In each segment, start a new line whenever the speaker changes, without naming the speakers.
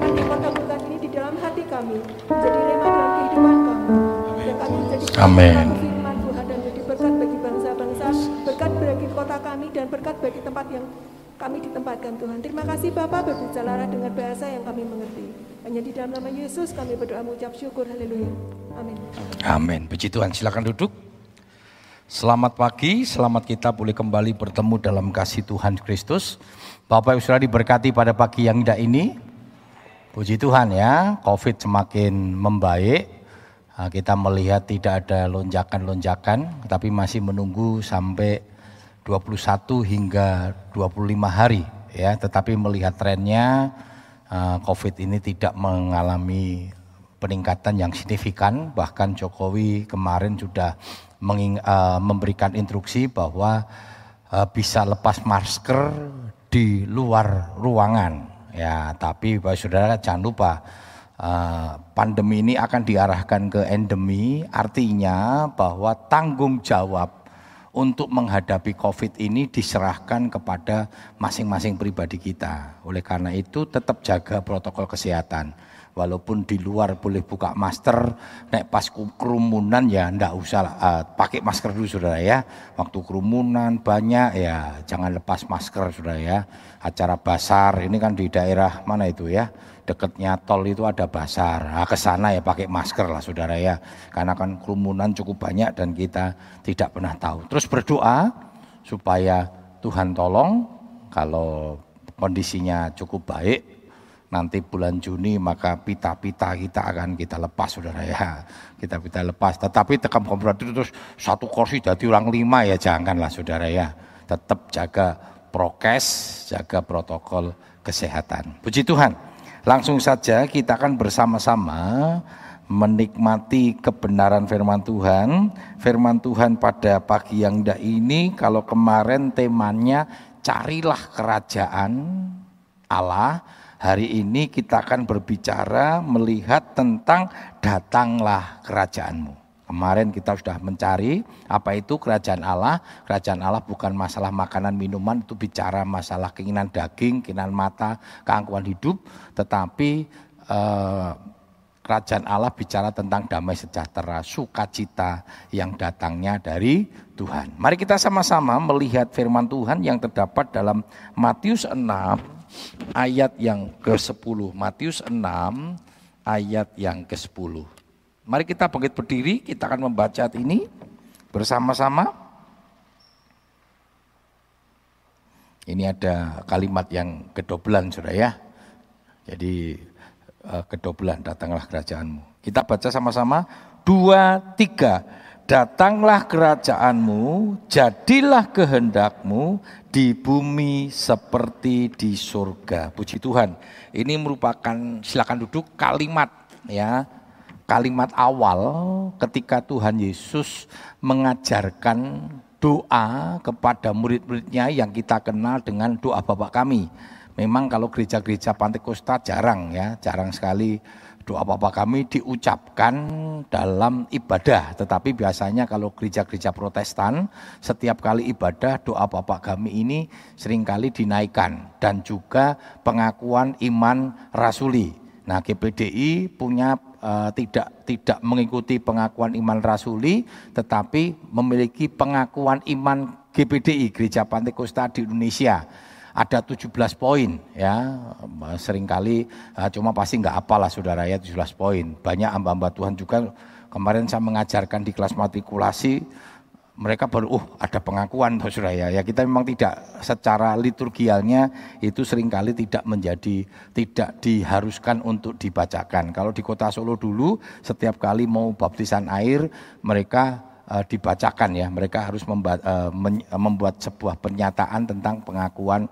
firman yang kau ini di dalam hati kami, menjadi rema dalam kehidupan kami. Dan kami menjadi
Amin.
firman Tuhan dan jadi berkat bagi bangsa-bangsa, berkat bagi kota kami dan berkat bagi tempat yang kami ditempatkan Tuhan. Terima kasih Bapak berbicara dengan bahasa yang kami mengerti. Hanya di dalam nama Yesus kami berdoa mengucap syukur. Haleluya. Amin.
Amin. Puji Tuhan. Silakan duduk. Selamat pagi, selamat kita boleh kembali bertemu dalam kasih Tuhan Kristus. Bapak Ibu Saudara diberkati pada pagi yang indah ini. Puji Tuhan ya, Covid semakin membaik. Nah, Kita melihat tidak ada lonjakan-lonjakan, tapi masih menunggu sampai 21 hingga 25 hari ya. Tetapi melihat trennya eh, Covid ini tidak mengalami peningkatan yang signifikan. Bahkan Jokowi kemarin sudah eh, memberikan instruksi bahwa bisa lepas masker di luar ruangan. Ya, tapi Bapak Saudara jangan lupa eh, pandemi ini akan diarahkan ke endemi, artinya bahwa tanggung jawab untuk menghadapi COVID ini diserahkan kepada masing-masing pribadi kita. Oleh karena itu tetap jaga protokol kesehatan. Walaupun di luar boleh buka masker, naik pas kerumunan ya ndak usah eh, pakai masker dulu saudara ya. Waktu kerumunan banyak ya jangan lepas masker saudara ya. Acara basar ini kan di daerah mana itu ya deketnya tol itu ada basar. Nah, ke sana ya pakai masker lah saudara ya. Karena kan kerumunan cukup banyak dan kita tidak pernah tahu. Terus berdoa supaya Tuhan tolong kalau kondisinya cukup baik nanti bulan Juni maka pita-pita kita akan kita lepas saudara ya. Kita pita lepas. Tetapi tekam komprat itu terus satu kursi jadi orang lima ya janganlah saudara ya. Tetap jaga prokes jaga protokol kesehatan. Puji Tuhan. Langsung saja kita akan bersama-sama menikmati kebenaran firman Tuhan. Firman Tuhan pada pagi yang indah ini kalau kemarin temanya carilah kerajaan Allah Hari ini kita akan berbicara melihat tentang datanglah kerajaanmu. Kemarin kita sudah mencari apa itu kerajaan Allah. Kerajaan Allah bukan masalah makanan minuman, itu bicara masalah keinginan daging, keinginan mata, keangkuhan hidup. Tetapi eh, kerajaan Allah bicara tentang damai sejahtera, sukacita yang datangnya dari Tuhan. Mari kita sama-sama melihat firman Tuhan yang terdapat dalam Matius 6 ayat yang ke-10. Matius 6 ayat yang ke-10. Mari kita bangkit berdiri, kita akan membaca ini bersama-sama. Ini ada kalimat yang kedobelan sudah ya. Jadi eh, kedobelan datanglah kerajaanmu. Kita baca sama-sama. Dua, tiga. Datanglah kerajaanmu, jadilah kehendakmu di bumi seperti di surga. Puji Tuhan. Ini merupakan silakan duduk kalimat ya. Kalimat awal ketika Tuhan Yesus mengajarkan doa kepada murid-muridnya yang kita kenal dengan doa Bapak kami. Memang kalau gereja-gereja Pantai Kosta jarang ya, jarang sekali doa Bapak kami diucapkan dalam ibadah. Tetapi biasanya kalau gereja-gereja protestan, setiap kali ibadah doa Bapak kami ini sering kali dinaikkan. Dan juga pengakuan iman rasuli. Nah GPDI punya eh, tidak tidak mengikuti pengakuan iman rasuli, tetapi memiliki pengakuan iman GPDI Gereja Pantai Kosta di Indonesia ada 17 poin ya. Seringkali eh, cuma pasti nggak apalah saudara ya 17 poin. Banyak hamba-hamba Tuhan juga kemarin saya mengajarkan di kelas matrikulasi mereka baru oh ada pengakuan saudara ya ya kita memang tidak secara liturgialnya itu sering kali tidak menjadi tidak diharuskan untuk dibacakan. Kalau di kota Solo dulu setiap kali mau baptisan air mereka eh, dibacakan ya. Mereka harus memba- eh, membuat sebuah pernyataan tentang pengakuan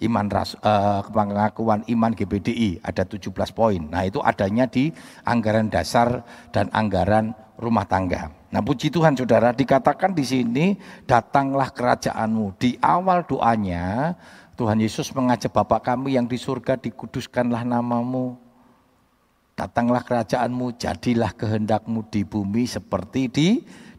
iman ras, uh, pengakuan iman GBDI ada 17 poin. Nah, itu adanya di anggaran dasar dan anggaran rumah tangga. Nah, puji Tuhan Saudara, dikatakan di sini datanglah kerajaanmu. Di awal doanya Tuhan Yesus mengajak Bapak kami yang di surga dikuduskanlah namamu. Datanglah kerajaanmu, jadilah kehendakmu di bumi seperti di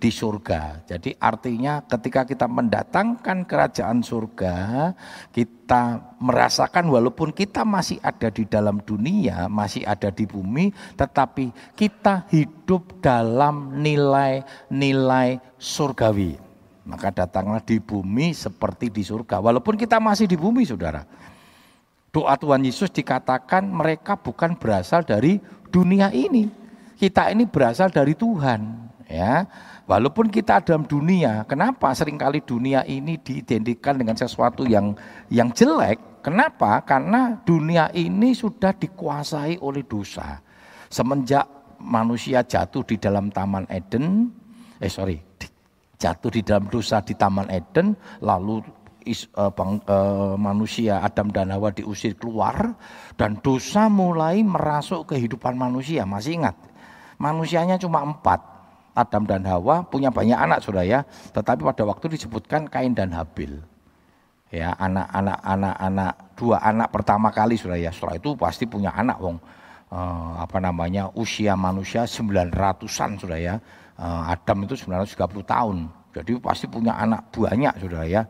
di surga. Jadi artinya ketika kita mendatangkan kerajaan surga, kita merasakan walaupun kita masih ada di dalam dunia, masih ada di bumi, tetapi kita hidup dalam nilai-nilai surgawi. Maka datanglah di bumi seperti di surga. Walaupun kita masih di bumi, saudara. Doa Tuhan Yesus dikatakan mereka bukan berasal dari dunia ini. Kita ini berasal dari Tuhan. Ya, Walaupun kita dalam dunia, kenapa sering kali dunia ini diidentikan dengan sesuatu yang yang jelek? Kenapa? Karena dunia ini sudah dikuasai oleh dosa. Semenjak manusia jatuh di dalam Taman Eden, eh sorry, jatuh di dalam dosa di Taman Eden, lalu is, uh, bang, uh, manusia Adam dan Hawa diusir keluar, dan dosa mulai merasuk kehidupan manusia. Masih ingat? Manusianya cuma empat, Adam dan Hawa punya banyak anak sudah ya, tetapi pada waktu disebutkan Kain dan Habil. Ya, anak-anak anak-anak dua anak pertama kali sudah ya. Setelah itu pasti punya anak wong eh, apa namanya usia manusia 900-an sudah ya. Eh, Adam itu 930 tahun. Jadi pasti punya anak banyak sudah ya.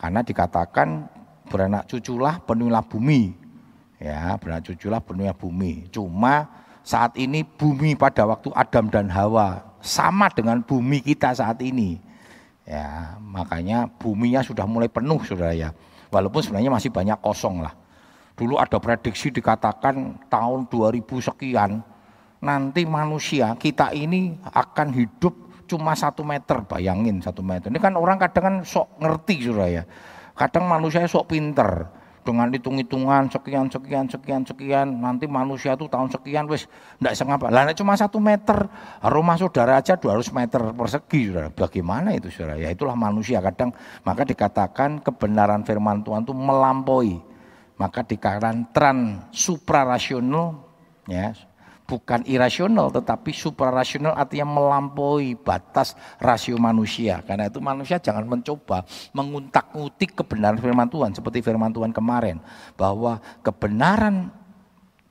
Karena dikatakan beranak cuculah penuhlah bumi. Ya, beranak cuculah penuhnya bumi. Cuma saat ini bumi pada waktu Adam dan Hawa sama dengan bumi kita saat ini. Ya, makanya buminya sudah mulai penuh Saudara ya. Walaupun sebenarnya masih banyak kosong lah. Dulu ada prediksi dikatakan tahun 2000 sekian nanti manusia kita ini akan hidup cuma satu meter bayangin satu meter ini kan orang kadang kan sok ngerti sudah ya kadang manusia sok pinter dengan hitung-hitungan sekian sekian sekian sekian nanti manusia itu tahun sekian wis ndak sengapa lah cuma satu meter rumah saudara aja 200 meter persegi saudara. Bagaimana itu saudara? Ya itulah manusia kadang. Maka dikatakan kebenaran firman Tuhan itu melampaui. Maka dikatakan tran suprarasional ya bukan irasional tetapi suprarasional artinya melampaui batas rasio manusia. Karena itu manusia jangan mencoba menguntak-utik kebenaran firman Tuhan seperti firman Tuhan kemarin bahwa kebenaran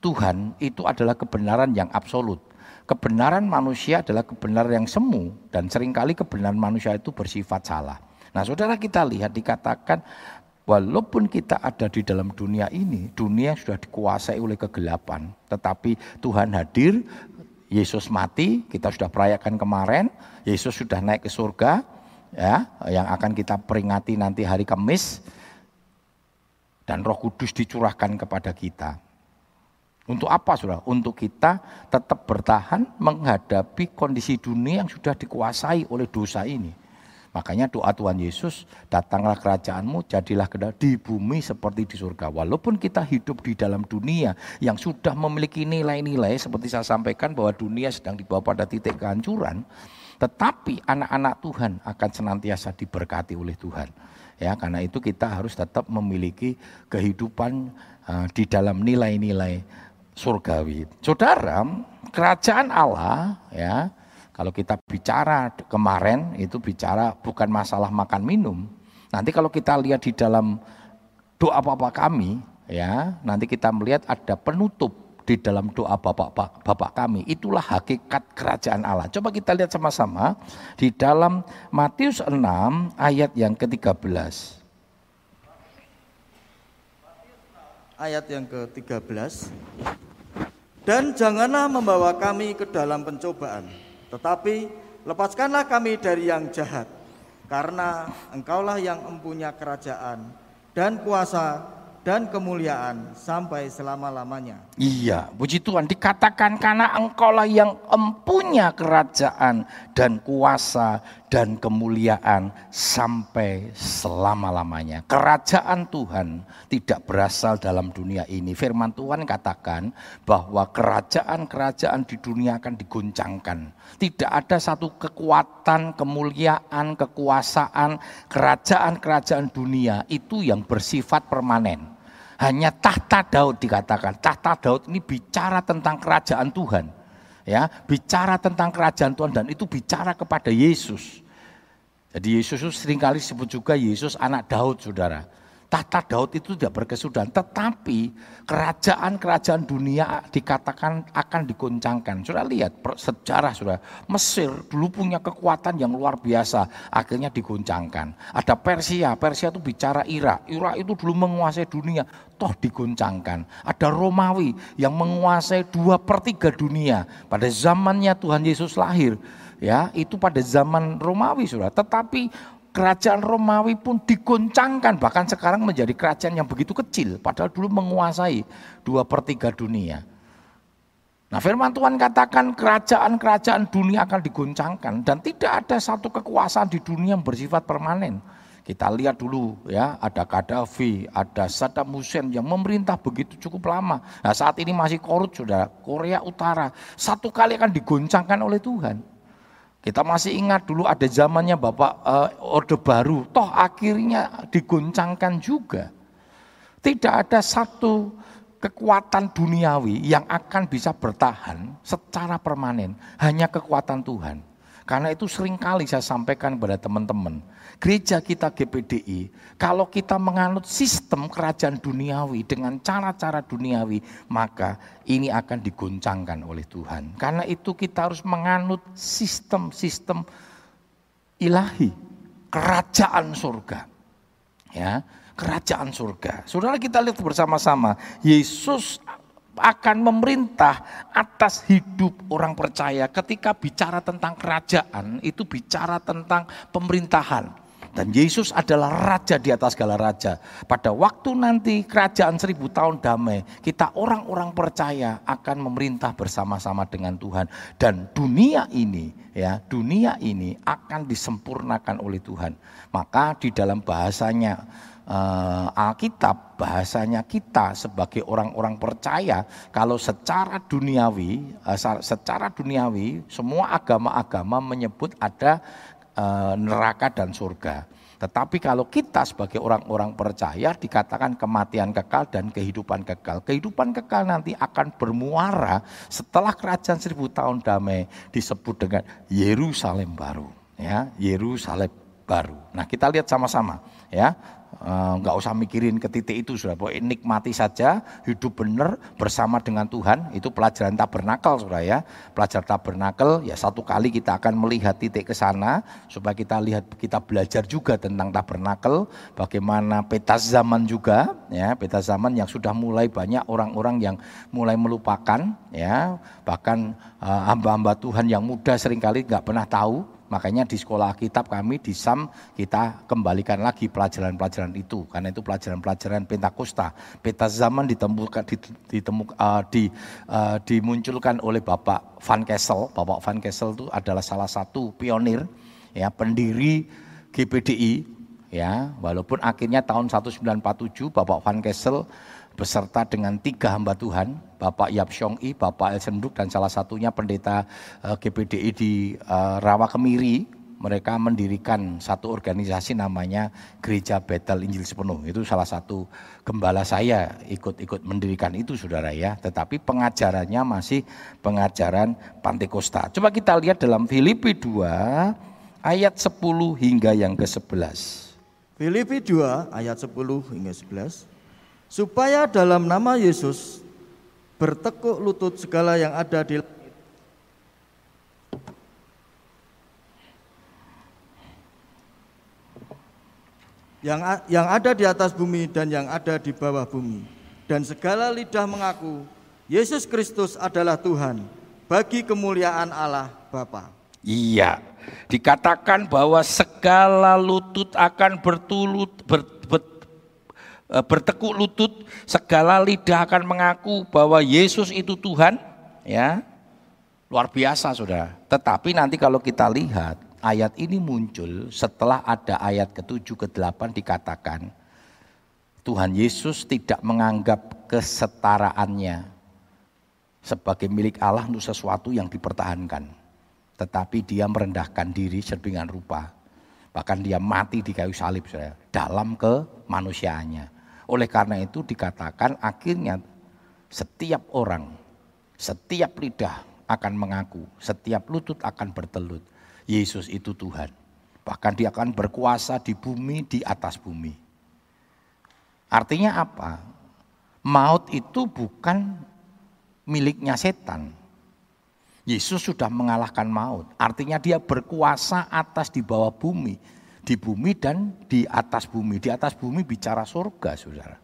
Tuhan itu adalah kebenaran yang absolut. Kebenaran manusia adalah kebenaran yang semu dan sering kali kebenaran manusia itu bersifat salah. Nah, saudara kita lihat dikatakan Walaupun kita ada di dalam dunia ini, dunia sudah dikuasai oleh kegelapan. Tetapi Tuhan hadir, Yesus mati, kita sudah perayakan kemarin, Yesus sudah naik ke surga, ya, yang akan kita peringati nanti hari Kamis, dan Roh Kudus dicurahkan kepada kita. Untuk apa saudara? Untuk kita tetap bertahan menghadapi kondisi dunia yang sudah dikuasai oleh dosa ini. Makanya doa Tuhan Yesus, datanglah kerajaanmu, jadilah kedai di bumi seperti di surga. Walaupun kita hidup di dalam dunia yang sudah memiliki nilai-nilai, seperti saya sampaikan bahwa dunia sedang dibawa pada titik kehancuran, tetapi anak-anak Tuhan akan senantiasa diberkati oleh Tuhan. Ya, karena itu kita harus tetap memiliki kehidupan uh, di dalam nilai-nilai surgawi. Saudara, kerajaan Allah ya kalau kita bicara kemarin itu bicara bukan masalah makan minum. Nanti kalau kita lihat di dalam doa Bapak kami ya, nanti kita melihat ada penutup di dalam doa Bapak Bapak kami. Itulah hakikat kerajaan Allah. Coba kita lihat sama-sama di dalam Matius 6 ayat yang ke-13.
Ayat yang ke-13. Dan janganlah membawa kami ke dalam pencobaan, tetapi lepaskanlah kami dari yang jahat, karena engkaulah yang mempunyai kerajaan dan kuasa dan kemuliaan sampai selama-lamanya.
Iya, puji Tuhan dikatakan karena engkaulah yang empunya kerajaan dan kuasa dan kemuliaan sampai selama-lamanya. Kerajaan Tuhan tidak berasal dalam dunia ini. Firman Tuhan katakan bahwa kerajaan-kerajaan di dunia akan diguncangkan. Tidak ada satu kekuatan, kemuliaan, kekuasaan, kerajaan-kerajaan dunia itu yang bersifat permanen. Hanya tahta Daud dikatakan. Tahta Daud ini bicara tentang kerajaan Tuhan. Ya, bicara tentang kerajaan Tuhan dan itu bicara kepada Yesus. Jadi Yesus itu sering kali disebut juga Yesus anak Daud, Saudara tahta Daud itu tidak berkesudahan. Tetapi kerajaan-kerajaan dunia dikatakan akan diguncangkan. Sudah lihat sejarah sudah. Mesir dulu punya kekuatan yang luar biasa. Akhirnya diguncangkan. Ada Persia. Persia itu bicara Irak. Irak itu dulu menguasai dunia. Toh diguncangkan. Ada Romawi yang menguasai dua per tiga dunia. Pada zamannya Tuhan Yesus lahir. Ya, itu pada zaman Romawi sudah. Tetapi kerajaan Romawi pun diguncangkan bahkan sekarang menjadi kerajaan yang begitu kecil padahal dulu menguasai dua per tiga dunia. Nah firman Tuhan katakan kerajaan-kerajaan dunia akan diguncangkan dan tidak ada satu kekuasaan di dunia yang bersifat permanen. Kita lihat dulu ya, ada Gaddafi, ada Saddam Hussein yang memerintah begitu cukup lama. Nah saat ini masih korut sudah, Korea Utara. Satu kali akan diguncangkan oleh Tuhan. Kita masih ingat dulu ada zamannya Bapak uh, Orde Baru, toh akhirnya diguncangkan juga. Tidak ada satu kekuatan duniawi yang akan bisa bertahan secara permanen, hanya kekuatan Tuhan. Karena itu sering kali saya sampaikan kepada teman-teman, gereja kita GPDI, kalau kita menganut sistem kerajaan duniawi dengan cara-cara duniawi, maka ini akan diguncangkan oleh Tuhan. Karena itu kita harus menganut sistem-sistem ilahi, kerajaan surga. Ya, kerajaan surga. Saudara kita lihat bersama-sama, Yesus akan memerintah atas hidup orang percaya. Ketika bicara tentang kerajaan, itu bicara tentang pemerintahan. Dan Yesus adalah raja di atas segala raja. Pada waktu nanti kerajaan seribu tahun damai, kita orang-orang percaya akan memerintah bersama-sama dengan Tuhan. Dan dunia ini, ya dunia ini akan disempurnakan oleh Tuhan. Maka di dalam bahasanya uh, Alkitab bahasanya kita sebagai orang-orang percaya kalau secara duniawi uh, secara duniawi semua agama-agama menyebut ada uh, neraka dan surga. Tetapi kalau kita sebagai orang-orang percaya dikatakan kematian kekal dan kehidupan kekal. Kehidupan kekal nanti akan bermuara setelah kerajaan seribu tahun damai disebut dengan Yerusalem baru. Ya, Yerusalem baru. Nah kita lihat sama-sama ya nggak usah mikirin ke titik itu sudah. Pokoknya nikmati saja hidup benar bersama dengan Tuhan itu pelajaran tabernakel sudah ya. Pelajar tabernakel ya satu kali kita akan melihat titik ke sana supaya kita lihat kita belajar juga tentang tabernakel bagaimana peta zaman juga ya. Peta zaman yang sudah mulai banyak orang-orang yang mulai melupakan ya. Bahkan uh, hamba-hamba Tuhan yang muda sering kali nggak pernah tahu Makanya di sekolah kitab kami di SAM kita kembalikan lagi pelajaran-pelajaran itu karena itu pelajaran-pelajaran Pentakosta. Peta zaman ditemukan ditemu, uh, di, uh, dimunculkan oleh Bapak Van Kessel. Bapak Van Kessel itu adalah salah satu pionir ya pendiri GPDI ya walaupun akhirnya tahun 1947 Bapak Van Kessel beserta dengan tiga hamba Tuhan, Bapak Yap Xiong I, Bapak El Senduk, dan salah satunya pendeta eh, GPDI di uh, Rawa Kemiri, mereka mendirikan satu organisasi namanya Gereja Betel Injil Sepenuh. Itu salah satu gembala saya ikut-ikut mendirikan itu saudara ya. Tetapi pengajarannya masih pengajaran Pantekosta. Coba kita lihat dalam Filipi 2 ayat 10 hingga yang ke-11.
Filipi 2 ayat 10 hingga 11 supaya dalam nama Yesus bertekuk lutut segala yang ada di yang yang ada di atas bumi dan yang ada di bawah bumi. Dan segala lidah mengaku Yesus Kristus adalah Tuhan bagi kemuliaan Allah Bapa.
Iya, dikatakan bahwa segala lutut akan bertulut ber, eh, bertekuk lutut, segala lidah akan mengaku bahwa Yesus itu Tuhan, ya. Luar biasa Saudara. Tetapi nanti kalau kita lihat ayat ini muncul setelah ada ayat ke-7 ke-8 dikatakan Tuhan Yesus tidak menganggap kesetaraannya sebagai milik Allah untuk sesuatu yang dipertahankan. Tetapi dia merendahkan diri sedemikian rupa. Bahkan dia mati di kayu salib saudara, dalam kemanusiaannya. Oleh karena itu dikatakan akhirnya setiap orang, setiap lidah akan mengaku, setiap lutut akan bertelut. Yesus itu Tuhan. Bahkan dia akan berkuasa di bumi, di atas bumi. Artinya apa? Maut itu bukan miliknya setan. Yesus sudah mengalahkan maut. Artinya dia berkuasa atas di bawah bumi. Di bumi dan di atas bumi. Di atas bumi bicara surga saudara.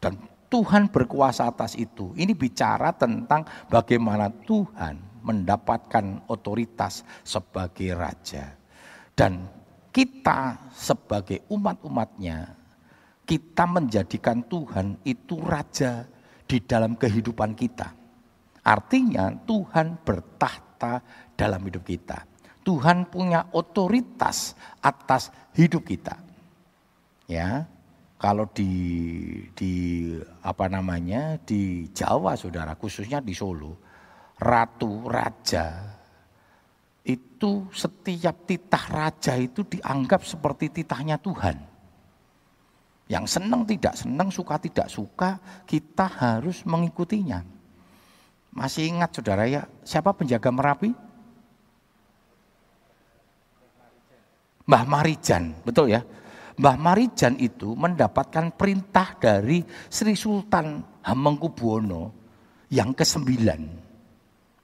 Dan Tuhan berkuasa atas itu. Ini bicara tentang bagaimana Tuhan mendapatkan otoritas sebagai raja. Dan kita sebagai umat-umatnya, kita menjadikan Tuhan itu raja di dalam kehidupan kita. Artinya Tuhan bertahta dalam hidup kita. Tuhan punya otoritas atas hidup kita. Ya, kalau di di apa namanya di Jawa saudara khususnya di Solo ratu raja itu setiap titah raja itu dianggap seperti titahnya Tuhan. Yang senang tidak senang suka tidak suka kita harus mengikutinya. Masih ingat saudara ya siapa penjaga Merapi Mbah Marijan betul ya Mbah Marijan itu mendapatkan perintah dari Sri Sultan Hamengkubuwono yang kesembilan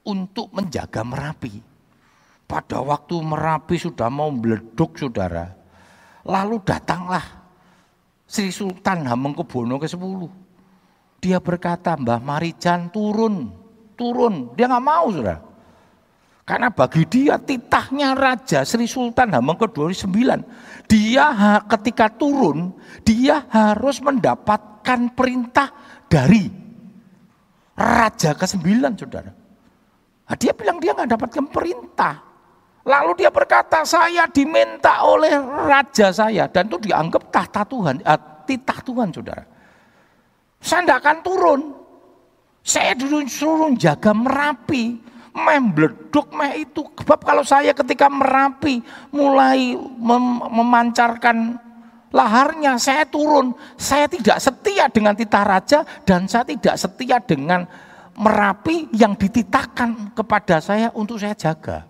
untuk menjaga Merapi. Pada waktu Merapi sudah mau meleduk saudara, lalu datanglah Sri Sultan Hamengkubuwono ke-10. Dia berkata, Mbah Marijan turun, turun. Dia nggak mau saudara. Karena bagi dia titahnya Raja Sri Sultan Hamengkubuwono ke-9. Dia ketika turun, dia harus mendapatkan perintah dari Raja ke-9 saudara. Nah, dia bilang dia nggak dapatkan perintah. Lalu dia berkata, saya diminta oleh raja saya. Dan itu dianggap tahta Tuhan, eh, titah Tuhan saudara. Saya akan turun. Saya disuruh jaga Merapi meh bleduk meh itu. Sebab kalau saya ketika merapi mulai mem memancarkan laharnya saya turun. Saya tidak setia dengan titah raja dan saya tidak setia dengan merapi yang dititahkan kepada saya untuk saya jaga.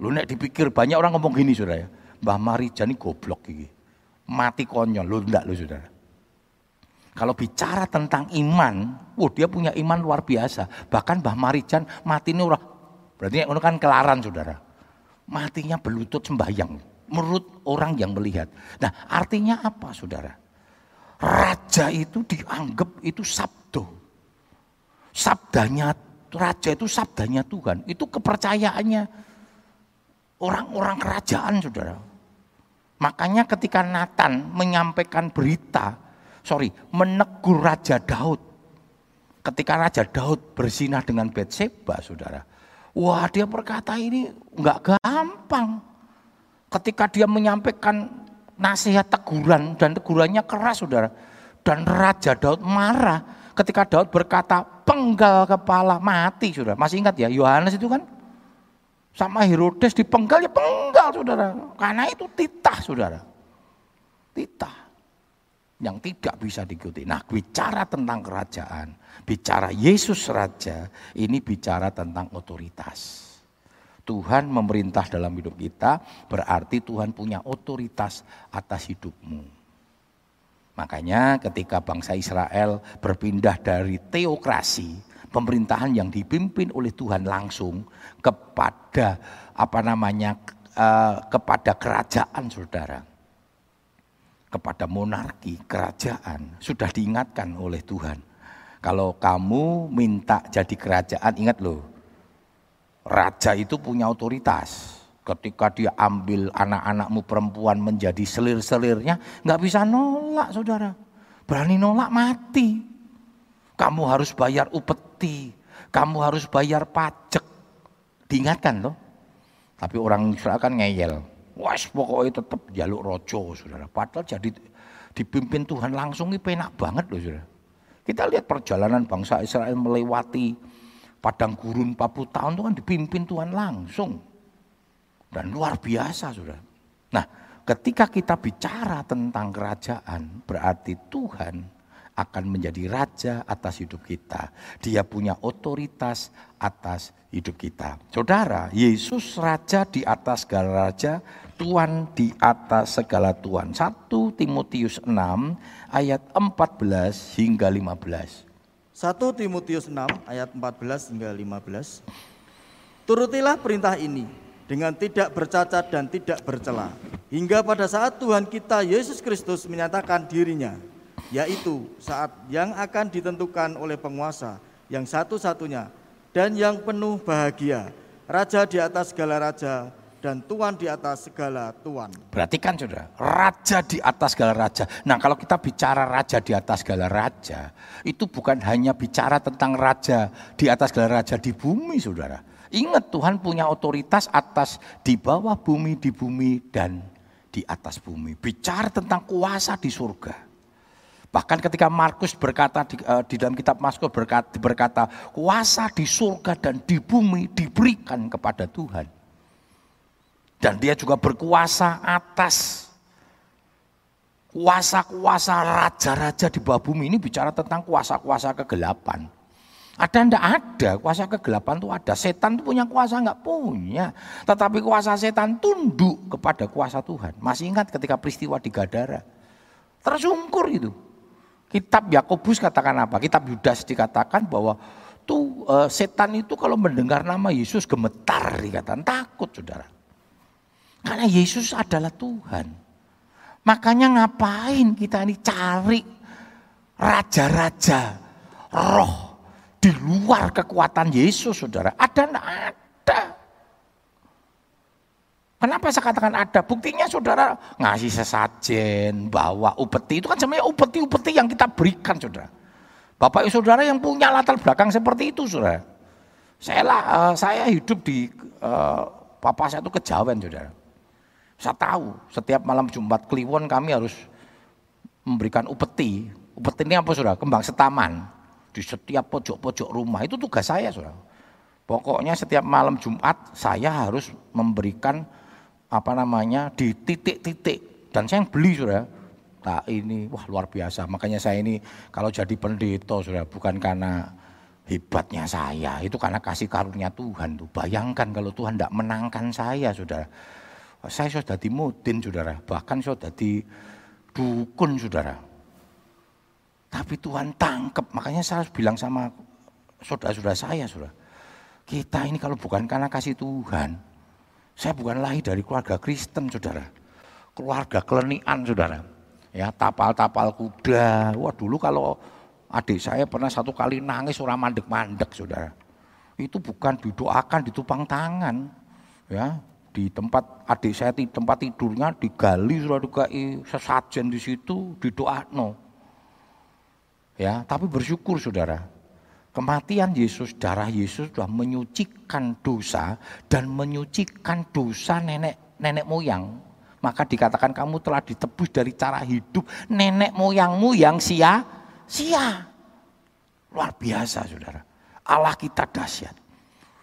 Lu nek dipikir banyak orang ngomong gini saudara ya. Mbah Marijan ini goblok ini mati konyol. Lu enggak lu saudara kalau bicara tentang iman, wah dia punya iman luar biasa. Bahkan Mbah Marijan mati ini orang, berarti ini kan kelaran saudara. Matinya berlutut sembahyang, menurut orang yang melihat. Nah artinya apa saudara? Raja itu dianggap itu sabdo. Sabdanya, raja itu sabdanya Tuhan. Itu kepercayaannya orang-orang kerajaan saudara. Makanya ketika Nathan menyampaikan berita, sorry, menegur Raja Daud. Ketika Raja Daud bersinah dengan Betseba, saudara. Wah dia berkata ini nggak gampang. Ketika dia menyampaikan nasihat teguran dan tegurannya keras saudara. Dan Raja Daud marah ketika Daud berkata penggal kepala mati saudara. Masih ingat ya Yohanes itu kan? Sama Herodes dipenggal ya penggal saudara. Karena itu titah saudara. Titah yang tidak bisa diikuti. Nah, bicara tentang kerajaan, bicara Yesus Raja, ini bicara tentang otoritas. Tuhan memerintah dalam hidup kita, berarti Tuhan punya otoritas atas hidupmu. Makanya ketika bangsa Israel berpindah dari teokrasi, pemerintahan yang dipimpin oleh Tuhan langsung kepada apa namanya eh, kepada kerajaan saudara kepada monarki, kerajaan, sudah diingatkan oleh Tuhan. Kalau kamu minta jadi kerajaan, ingat loh, raja itu punya otoritas. ketika dia ambil anak-anakmu perempuan menjadi selir-selirnya, nggak bisa nolak saudara. Berani nolak mati. Kamu harus bayar upeti, kamu harus bayar pajak. Diingatkan loh. Tapi orang Israel kan ngeyel. Wah pokoknya tetap jaluk rojo saudara. Padahal jadi dipimpin Tuhan langsung ini penak banget loh saudara. Kita lihat perjalanan bangsa Israel melewati padang gurun 40 tahun itu kan dipimpin Tuhan langsung. Dan luar biasa saudara. Nah ketika kita bicara tentang kerajaan berarti Tuhan akan menjadi raja atas hidup kita. Dia punya otoritas atas hidup kita. Saudara, Yesus raja di atas segala raja, Tuhan di atas segala Tuhan. 1 Timotius 6 ayat 14 hingga 15.
1 Timotius 6 ayat 14 hingga 15. Turutilah perintah ini dengan tidak bercacat dan tidak bercela. Hingga pada saat Tuhan kita Yesus Kristus menyatakan dirinya yaitu saat yang akan ditentukan oleh penguasa yang satu-satunya dan yang penuh bahagia, raja di atas segala raja dan tuan di atas segala tuan.
Perhatikan saudara, raja di atas segala raja. Nah kalau kita bicara raja di atas segala raja, itu bukan hanya bicara tentang raja di atas segala raja di bumi saudara. Ingat Tuhan punya otoritas atas di bawah bumi, di bumi, dan di atas bumi. Bicara tentang kuasa di surga. Bahkan ketika Markus berkata di, uh, di dalam kitab Mazmur berkata, berkata, kuasa di surga dan di bumi diberikan kepada Tuhan. Dan dia juga berkuasa atas kuasa-kuasa raja-raja di bawah bumi ini bicara tentang kuasa-kuasa kegelapan. Ada ndak ada kuasa kegelapan itu ada. Setan itu punya kuasa nggak punya. Tetapi kuasa setan tunduk kepada kuasa Tuhan. Masih ingat ketika peristiwa di Gadara. Tersungkur itu. Kitab Yakobus katakan apa? Kitab Yudas dikatakan bahwa tuh uh, setan itu kalau mendengar nama Yesus gemetar dikatakan takut saudara. Karena Yesus adalah Tuhan. Makanya ngapain kita ini cari raja-raja roh di luar kekuatan Yesus saudara. Ada enggak ada. Kenapa saya katakan ada? Buktinya saudara ngasih sesajen, bawa upeti. Itu kan sebenarnya upeti-upeti yang kita berikan saudara. Bapak ibu saudara yang punya latar belakang seperti itu saudara. Saya, lah, uh, saya hidup di, uh, papa saya itu kejawen saudara. Saya tahu setiap malam Jumat Kliwon kami harus memberikan upeti. Upeti ini apa saudara? Kembang setaman. Di setiap pojok-pojok rumah. Itu tugas saya saudara. Pokoknya setiap malam Jumat saya harus memberikan apa namanya di titik-titik. Dan saya yang beli sudah tak ini wah luar biasa. Makanya saya ini kalau jadi pendeta sudah bukan karena hebatnya saya. Itu karena kasih karunia Tuhan tuh. Bayangkan kalau Tuhan tidak menangkan saya saudara. Saya sudah di mudin saudara. Bahkan sudah di dukun saudara. Tapi Tuhan tangkap makanya saya harus bilang sama saudara-saudara saya saudara. Kita ini kalau bukan karena kasih Tuhan saya bukan lahir dari keluarga Kristen, saudara. Keluarga kelenian, saudara. Ya, tapal-tapal kuda. Wah, dulu kalau adik saya pernah satu kali nangis orang mandek-mandek, saudara. Itu bukan didoakan, ditupang tangan. Ya, di tempat adik saya di tempat tidurnya digali sudah dikai sesajen di situ no. Ya, tapi bersyukur saudara, Kematian Yesus, darah Yesus sudah menyucikan dosa dan menyucikan dosa nenek nenek moyang. Maka dikatakan kamu telah ditebus dari cara hidup nenek moyangmu yang sia-sia. Luar biasa saudara. Allah kita dahsyat.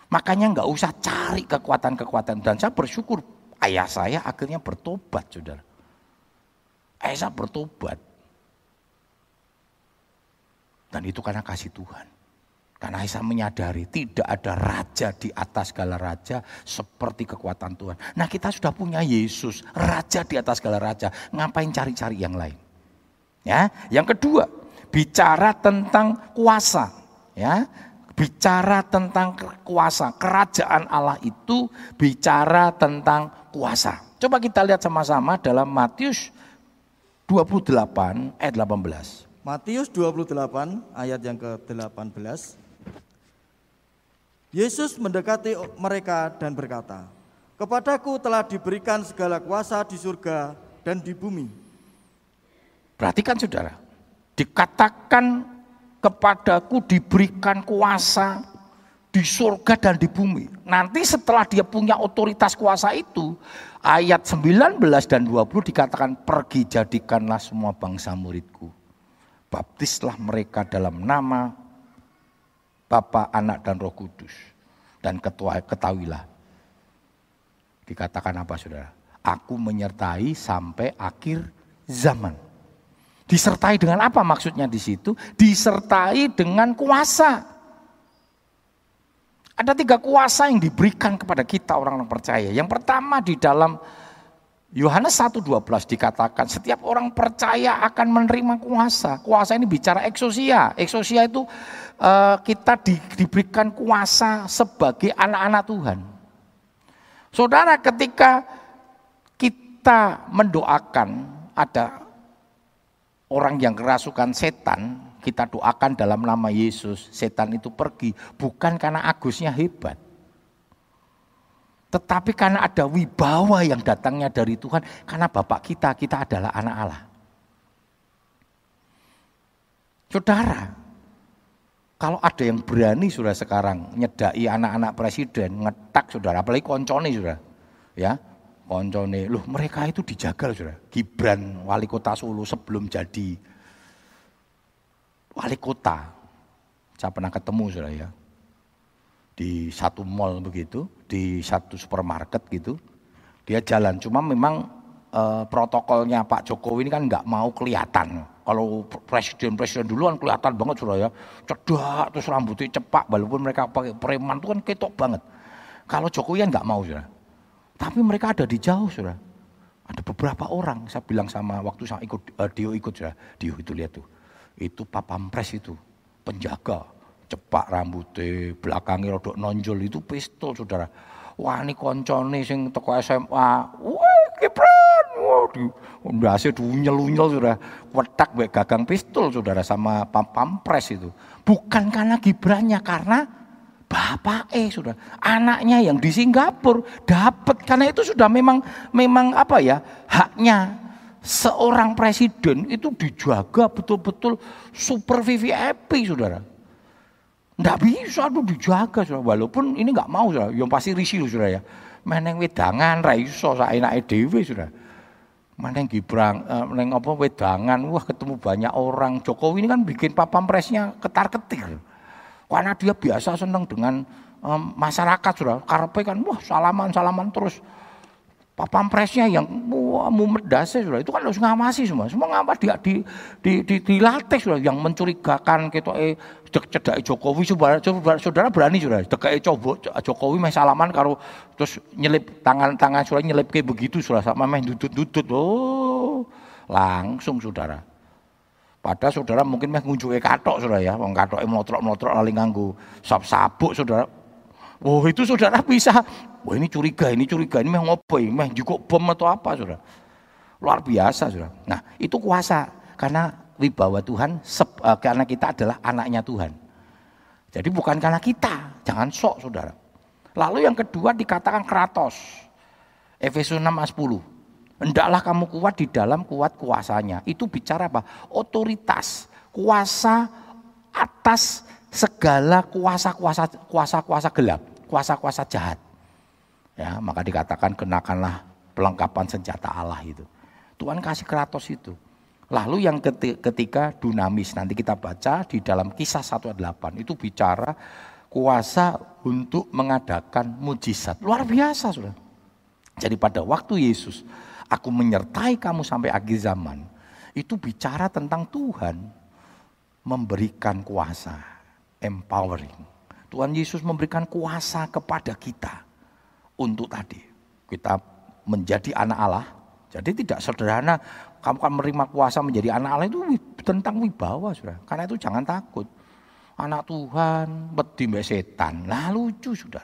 Makanya nggak usah cari kekuatan-kekuatan. Dan saya bersyukur ayah saya akhirnya bertobat saudara. Ayah saya bertobat. Dan itu karena kasih Tuhan. Karena Isa menyadari tidak ada raja di atas segala raja seperti kekuatan Tuhan. Nah kita sudah punya Yesus, raja di atas segala raja. Ngapain cari-cari yang lain? Ya, yang kedua, bicara tentang kuasa. Ya, bicara tentang kuasa. Kerajaan Allah itu bicara tentang kuasa. Coba kita lihat sama-sama dalam Matius 28 ayat 18.
Matius 28 ayat yang ke-18. Yesus mendekati mereka dan berkata, Kepadaku telah diberikan segala kuasa di surga dan di bumi.
Perhatikan saudara, dikatakan kepadaku diberikan kuasa di surga dan di bumi. Nanti setelah dia punya otoritas kuasa itu, ayat 19 dan 20 dikatakan pergi jadikanlah semua bangsa muridku. Baptislah mereka dalam nama Bapa, Anak dan Roh Kudus. Dan ketua, ketahuilah Dikatakan apa saudara? Aku menyertai sampai akhir zaman. Disertai dengan apa maksudnya di situ? Disertai dengan kuasa. Ada tiga kuasa yang diberikan kepada kita orang-orang percaya. Yang pertama di dalam Yohanes 1.12 dikatakan setiap orang percaya akan menerima kuasa. Kuasa ini bicara eksosia. Eksosia itu uh, kita di, diberikan kuasa sebagai anak-anak Tuhan. Saudara ketika kita mendoakan ada orang yang kerasukan setan, kita doakan dalam nama Yesus, setan itu pergi. Bukan karena Agusnya hebat. Tetapi karena ada wibawa yang datangnya dari Tuhan. Karena Bapak kita, kita adalah anak Allah. Saudara, kalau ada yang berani sudah sekarang nyedai anak-anak presiden, ngetak saudara, apalagi koncone sudah. Ya, koncone. Loh mereka itu dijagal sudah. Gibran wali kota Solo sebelum jadi wali kota. Saya pernah ketemu sudah ya. Di satu mall begitu, di satu supermarket gitu. Dia jalan, cuma memang e, protokolnya Pak Jokowi ini kan nggak mau kelihatan kalau presiden-presiden dulu kan kelihatan banget sudah ya, cedak terus rambutnya cepak, walaupun mereka pakai preman itu kan ketok banget. Kalau Jokowi kan nggak mau sudah. Tapi mereka ada di jauh sudah. Ada beberapa orang, saya bilang sama waktu saya ikut, uh, Dio ikut sudah. Dio itu lihat tuh, itu papampres itu, penjaga, cepak rambutnya, belakangnya rodok nonjol itu pistol saudara. Wah ini koncone sing toko SMA, wah Gibran, Wah, di ndase nyel-nyel sudah wetak baik gagang pistol saudara sama pam pampres itu. Bukan karena Gibrannya, karena bapak eh sudah anaknya yang di Singapura dapat karena itu sudah memang memang apa ya haknya seorang presiden itu dijaga betul-betul super VIP saudara. Nggak bisa tuh dijaga saudara. Walaupun ini nggak mau saudara. Yang pasti risih saudara ya. Meneng wedangan ra iso saenake dhewe sudah. Meneng Gibrang, uh, meneng apa wedangan, wah ketemu banyak orang. Jokowi ini kan bikin presnya ketar-ketir. Karena dia biasa senang dengan um, masyarakat sudah. Karpe kan wah salaman-salaman terus. Presnya yang wah mumet dasi sudah. Itu kan harus ngawasi semua. Semua ngawas di di di, di, dilatih sudah. Yang mencurigakan gitu eh cedek Jokowi saudara, saudara berani sudah. Cedek coba Jokowi meh salaman karo terus nyelip tangan-tangan sudah nyelip kayak begitu sudah. Sama meh dudut-dudut oh. Langsung saudara. Pada saudara mungkin meh ngunjungi katok saudara ya. Wong katoke mlotrok-mlotrok lali nganggo sap-sabuk saudara Oh itu saudara bisa, wah ini curiga, ini curiga, ini meh ngopo ini, juga bom atau apa saudara. Luar biasa saudara. Nah itu kuasa, karena wibawa Tuhan, uh, karena kita adalah anaknya Tuhan. Jadi bukan karena kita, jangan sok saudara. Lalu yang kedua dikatakan kratos. Efesus 6 ayat 10. Hendaklah kamu kuat di dalam kuat kuasanya. Itu bicara apa? Otoritas, kuasa atas segala kuasa-kuasa kuasa-kuasa gelap, kuasa-kuasa jahat. Ya, maka dikatakan kenakanlah pelengkapan senjata Allah itu. Tuhan kasih kratos itu. Lalu yang ketiga dunamis, nanti kita baca di dalam kisah 1 8 itu bicara kuasa untuk mengadakan mujizat. Luar biasa sudah. Jadi pada waktu Yesus, aku menyertai kamu sampai akhir zaman. Itu bicara tentang Tuhan memberikan kuasa empowering. Tuhan Yesus memberikan kuasa kepada kita untuk tadi kita menjadi anak Allah. Jadi tidak sederhana kamu kan menerima kuasa menjadi anak Allah itu tentang wibawa sudah. Karena itu jangan takut. Anak Tuhan wedi mbak setan. Lah lucu sudah.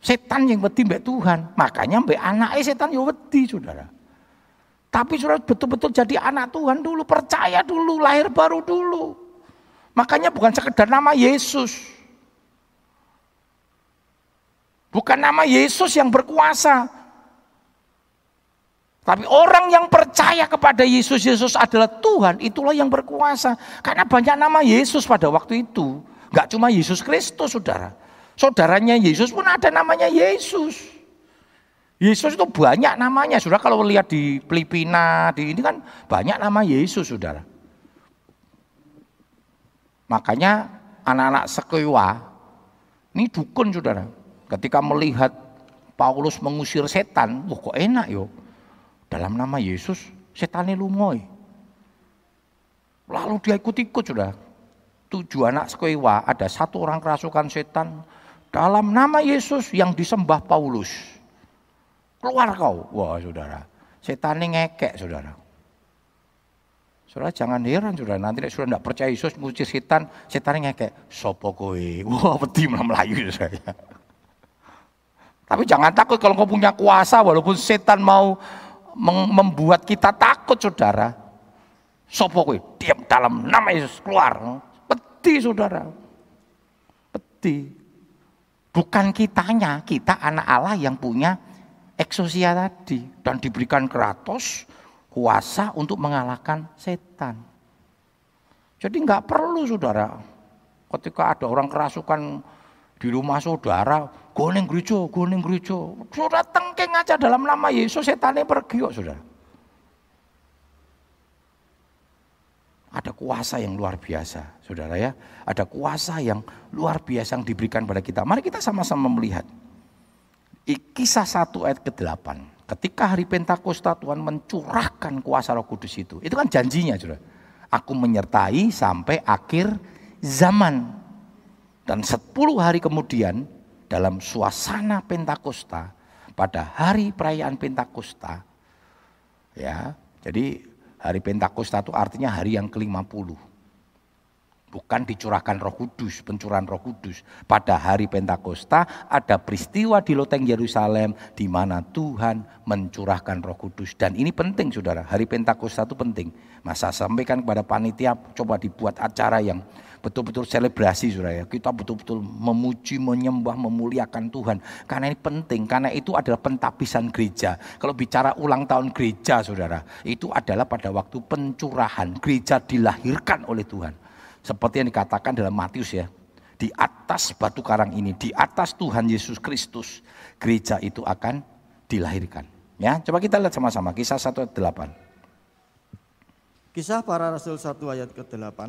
Setan yang wedi mbak Tuhan. Makanya mbak anaknya setan ya wedi saudara. Tapi sudah betul-betul jadi anak Tuhan dulu. Percaya dulu, lahir baru dulu. Makanya bukan sekedar nama Yesus. Bukan nama Yesus yang berkuasa. Tapi orang yang percaya kepada Yesus, Yesus adalah Tuhan, itulah yang berkuasa. Karena banyak nama Yesus pada waktu itu. Gak cuma Yesus Kristus, saudara. Saudaranya Yesus pun ada namanya Yesus. Yesus itu banyak namanya. Sudah kalau lihat di Filipina, di ini kan banyak nama Yesus, saudara. Makanya anak-anak sekewa, ini dukun saudara. Ketika melihat Paulus mengusir setan, wah kok enak yo. Dalam nama Yesus, setannya lumoy. Lalu dia ikut-ikut sudah. Tujuh anak sekewa, ada satu orang kerasukan setan. Dalam nama Yesus yang disembah Paulus. Keluar kau. Wah saudara, setannya ngekek saudara. Saudara jangan heran saudara, nanti sudah tidak percaya Yesus ngusir setan, setannya ngekek, sopo kowe. Wah peti melayu saya. Tapi jangan takut kalau kau punya kuasa, walaupun setan mau membuat kita takut saudara. Sopo kowe, diam dalam nama Yesus, keluar. Peti saudara. Peti. Bukan kitanya, kita anak Allah yang punya eksosia tadi. Dan diberikan keratos, kuasa untuk mengalahkan setan. Jadi nggak perlu saudara, ketika ada orang kerasukan di rumah saudara, goning gereja, goning gereja, saudara tengking aja dalam nama Yesus setannya pergi kok saudara. Ada kuasa yang luar biasa, saudara ya. Ada kuasa yang luar biasa yang diberikan pada kita. Mari kita sama-sama melihat. Kisah 1 ayat ke-8. Ketika hari Pentakosta Tuhan mencurahkan kuasa Roh Kudus itu. Itu kan janjinya, Saudara. Aku menyertai sampai akhir zaman. Dan 10 hari kemudian dalam suasana Pentakosta pada hari perayaan Pentakosta ya. Jadi hari Pentakosta itu artinya hari yang ke-50 bukan dicurahkan Roh Kudus, pencurahan Roh Kudus. Pada hari Pentakosta ada peristiwa di loteng Yerusalem di mana Tuhan mencurahkan Roh Kudus dan ini penting Saudara. Hari Pentakosta itu penting. Masa sampaikan kepada panitia coba dibuat acara yang betul-betul selebrasi Saudara. Kita betul-betul memuji, menyembah, memuliakan Tuhan. Karena ini penting, karena itu adalah pentapisan gereja. Kalau bicara ulang tahun gereja Saudara, itu adalah pada waktu pencurahan. Gereja dilahirkan oleh Tuhan. Seperti yang dikatakan dalam Matius ya. Di atas batu karang ini, di atas Tuhan Yesus Kristus, gereja itu akan dilahirkan. Ya, coba kita lihat sama-sama kisah 1 ayat 8.
Kisah para rasul 1 ayat ke-8.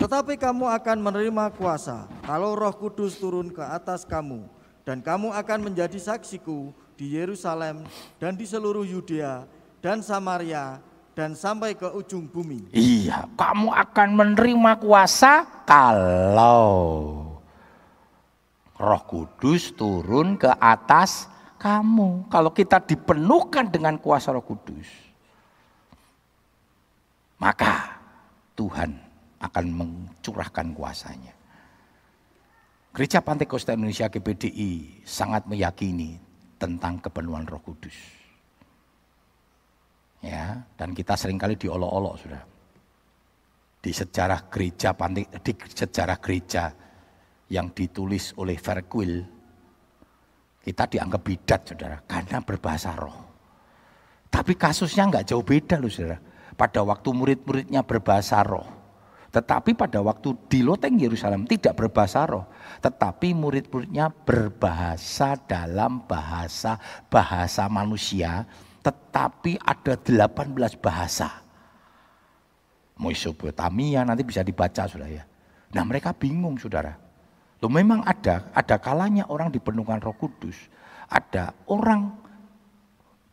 Tetapi kamu akan menerima kuasa kalau Roh Kudus turun ke atas kamu dan kamu akan menjadi saksiku di Yerusalem dan di seluruh Yudea dan Samaria dan sampai ke ujung bumi.
Iya, kamu akan menerima kuasa kalau Roh Kudus turun ke atas kamu. Kalau kita dipenuhkan dengan kuasa Roh Kudus, maka Tuhan akan mencurahkan kuasanya. Gereja Pantai Kosta Indonesia GPDI sangat meyakini tentang kepenuhan Roh Kudus ya dan kita sering kali diolok-olok sudah di sejarah gereja di sejarah gereja yang ditulis oleh Verquil kita dianggap bidat saudara karena berbahasa roh. Tapi kasusnya nggak jauh beda loh saudara. Pada waktu murid-muridnya berbahasa roh tetapi pada waktu di loteng Yerusalem tidak berbahasa roh tetapi murid-muridnya berbahasa dalam bahasa bahasa manusia tetapi ada 18 bahasa. Mesopotamia nanti bisa dibaca sudah ya. Nah mereka bingung saudara. Loh memang ada, ada kalanya orang dipenuhkan roh kudus. Ada orang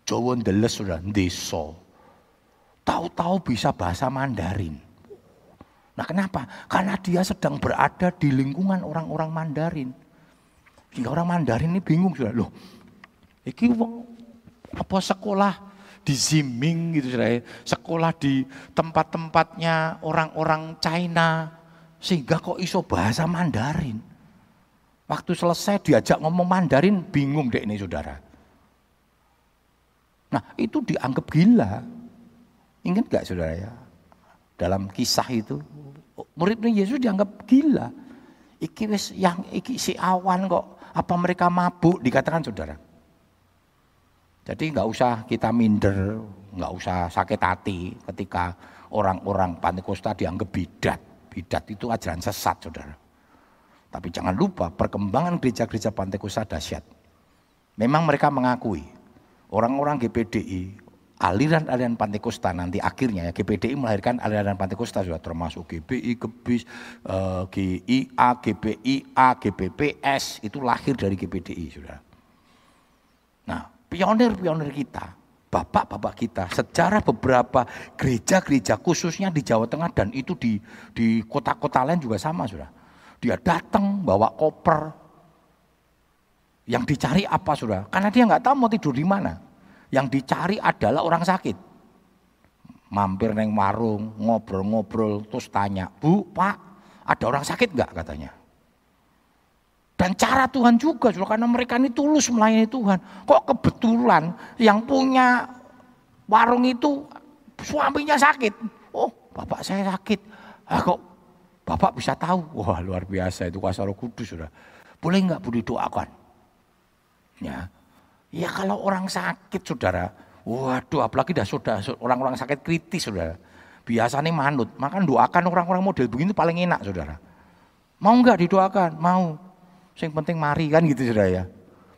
Jawa ndeles sudah, deso. Tahu-tahu bisa bahasa Mandarin. Nah kenapa? Karena dia sedang berada di lingkungan orang-orang Mandarin. Sehingga orang Mandarin ini bingung sudah. Loh, iki wong apa sekolah di Ziming gitu saudara, sekolah di tempat-tempatnya orang-orang China sehingga kok iso bahasa Mandarin. Waktu selesai diajak ngomong Mandarin bingung deh ini saudara. Nah itu dianggap gila. Ingat gak saudara ya? Dalam kisah itu murid Yesus dianggap gila. Iki wis yang iki si awan kok Apa mereka mabuk? Dikatakan saudara. Jadi nggak usah kita minder, nggak usah sakit hati ketika orang-orang Pantekosta dianggap bidat. Bidat itu ajaran sesat saudara. Tapi jangan lupa perkembangan gereja-gereja Pantekosta dahsyat. Memang mereka mengakui orang-orang GPDI aliran-aliran Pantekosta nanti akhirnya ya GPDI melahirkan aliran Pantekosta sudah termasuk GBI, GBIS, eh, GIA, GBIA, GBPS itu lahir dari GPDI sudah. Nah pionir-pionir kita, bapak-bapak kita, sejarah beberapa gereja-gereja khususnya di Jawa Tengah dan itu di di kota-kota lain juga sama sudah. Dia datang bawa koper, yang dicari apa sudah? Karena dia nggak tahu mau tidur di mana. Yang dicari adalah orang sakit. Mampir neng warung, ngobrol-ngobrol, terus tanya, Bu, Pak, ada orang sakit nggak katanya? Dan cara Tuhan juga, karena mereka ini tulus melayani Tuhan. Kok kebetulan yang punya warung itu suaminya sakit. Oh, bapak saya sakit. Ah, kok bapak bisa tahu? Wah luar biasa itu kuasa roh kudus sudah. Boleh nggak bu didoakan? Ya, Ya kalau orang sakit saudara, waduh apalagi dah sudah orang-orang sakit kritis saudara. Biasa nih manut, makan doakan orang-orang model begini paling enak saudara. Mau nggak didoakan? Mau. Yang penting mari kan gitu saudara ya.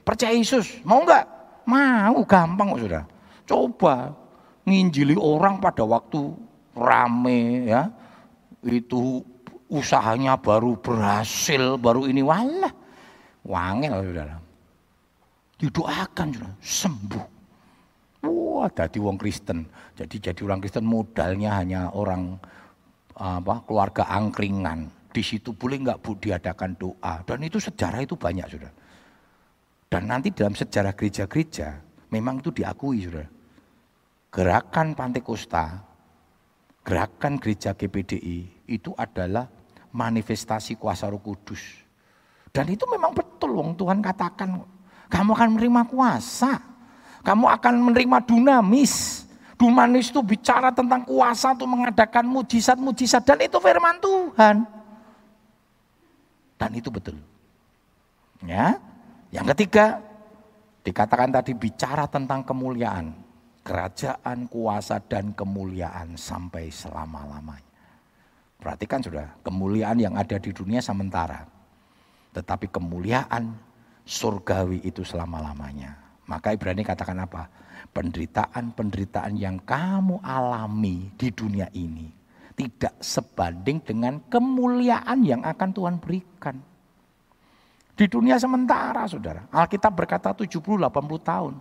Percaya Yesus, mau nggak? Mau, gampang kok saudara. Coba nginjili orang pada waktu rame ya. Itu usahanya baru berhasil, baru ini walah. Wangel saudara didoakan sembuh. Wah, jadi wong Kristen. Jadi jadi orang Kristen modalnya hanya orang apa keluarga angkringan. Di situ boleh nggak bu diadakan doa dan itu sejarah itu banyak sudah. Dan nanti dalam sejarah gereja-gereja memang itu diakui sudah. Gerakan Pantekosta, gerakan gereja GPDI itu adalah manifestasi kuasa Roh Kudus. Dan itu memang betul wong Tuhan katakan kamu akan menerima kuasa. Kamu akan menerima dunamis. Dunamis itu bicara tentang kuasa untuk mengadakan mujizat-mujizat. Dan itu firman Tuhan. Dan itu betul. Ya. Yang ketiga, dikatakan tadi bicara tentang kemuliaan. Kerajaan, kuasa, dan kemuliaan sampai selama-lamanya. Perhatikan sudah, kemuliaan yang ada di dunia sementara. Tetapi kemuliaan surgawi itu selama-lamanya. Maka Ibrani katakan apa? Penderitaan-penderitaan yang kamu alami di dunia ini tidak sebanding dengan kemuliaan yang akan Tuhan berikan. Di dunia sementara, saudara. Alkitab berkata 70-80 tahun.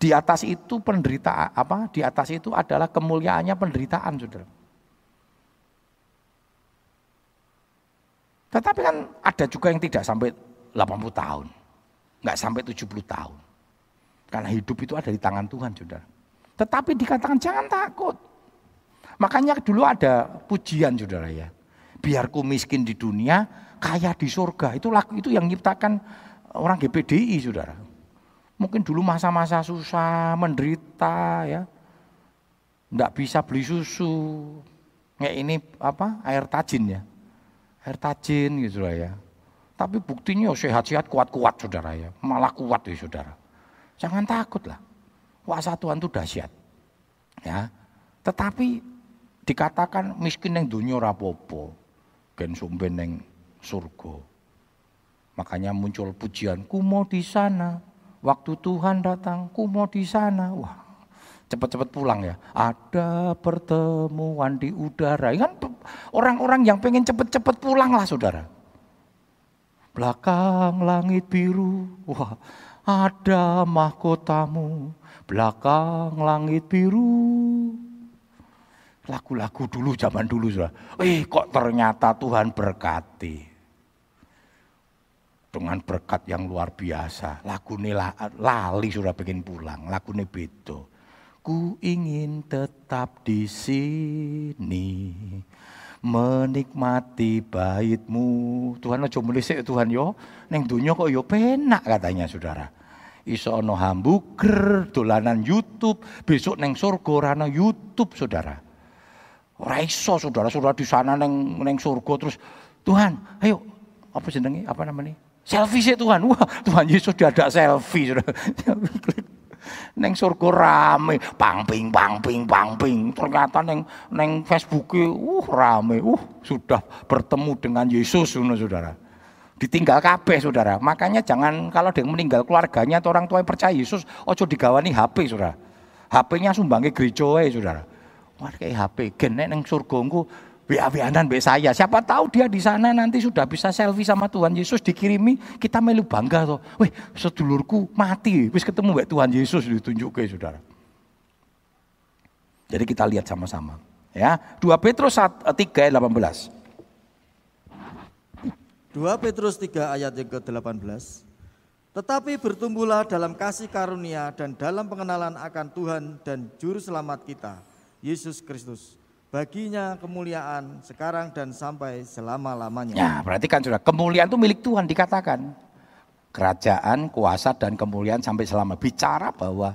Di atas itu penderitaan apa? Di atas itu adalah kemuliaannya penderitaan, saudara. Tetapi kan ada juga yang tidak sampai 80 tahun. Enggak sampai 70 tahun. Karena hidup itu ada di tangan Tuhan, Saudara. Tetapi dikatakan jangan takut. Makanya dulu ada pujian, Saudara ya. Biarku miskin di dunia, kaya di surga. Itu itu yang nyiptakan orang GPDI, Saudara. Mungkin dulu masa-masa susah, menderita ya. Enggak bisa beli susu. Kayak ini apa? Air tajin ya. Air tajin gitu lah ya. Tapi buktinya sehat-sehat kuat-kuat saudara ya. Malah kuat ya saudara. Jangan takutlah. Kuasa Tuhan itu dahsyat. Ya. Tetapi dikatakan miskin yang dunia rapopo. Gen sumben yang surga. Makanya muncul pujian, ku mau di sana. Waktu Tuhan datang, ku mau di sana. Wah, cepat-cepat pulang ya. Ada pertemuan di udara. Kan orang-orang yang pengen cepat-cepat pulang lah saudara belakang langit biru, wah ada mahkotamu, belakang langit biru. Lagu-lagu dulu, zaman dulu sudah. Eh kok ternyata Tuhan berkati. Dengan berkat yang luar biasa. Lagu ini lali sudah bikin pulang. Lagu ini beto. Ku ingin tetap di sini menikmati baitmu. Tuhan aja melisik Tuhan yo, neng dunia kok yo penak katanya saudara. Iso ono hamburger, dolanan YouTube, besok neng surga rana YouTube saudara. Ora iso saudara, saudara di sana neng neng surga terus Tuhan, ayo apa jenenge apa namanya? Selfie sih Tuhan. Wah, Tuhan Yesus ada selfie. Saudara. neng surga rame, pangping, pangping, pangping. Ternyata neng neng Facebook, uh rame, uh sudah bertemu dengan Yesus, saudara. Ditinggal kabeh, saudara. Makanya jangan kalau dia meninggal keluarganya atau orang tua yang percaya Yesus, ojo digawani HP, saudara. HP-nya sumbangnya gereja, saudara. Wah kayak HP, gen neng surga WA-WAnan be saya. Siapa tahu dia di sana nanti sudah bisa selfie sama Tuhan Yesus dikirimi, kita melu bangga tuh. Wih, sedulurku mati, wis ketemu mbak Tuhan Yesus ditunjuk ke saudara. Jadi kita lihat sama-sama. Ya, 2 Petrus 3 ayat 18.
2 Petrus 3 ayat yang ke-18. Tetapi bertumbuhlah dalam kasih karunia dan dalam pengenalan akan Tuhan dan juru selamat kita, Yesus Kristus baginya kemuliaan sekarang dan sampai selama-lamanya.
Ya, berarti kan sudah kemuliaan itu milik Tuhan dikatakan. Kerajaan, kuasa dan kemuliaan sampai selama. Bicara bahwa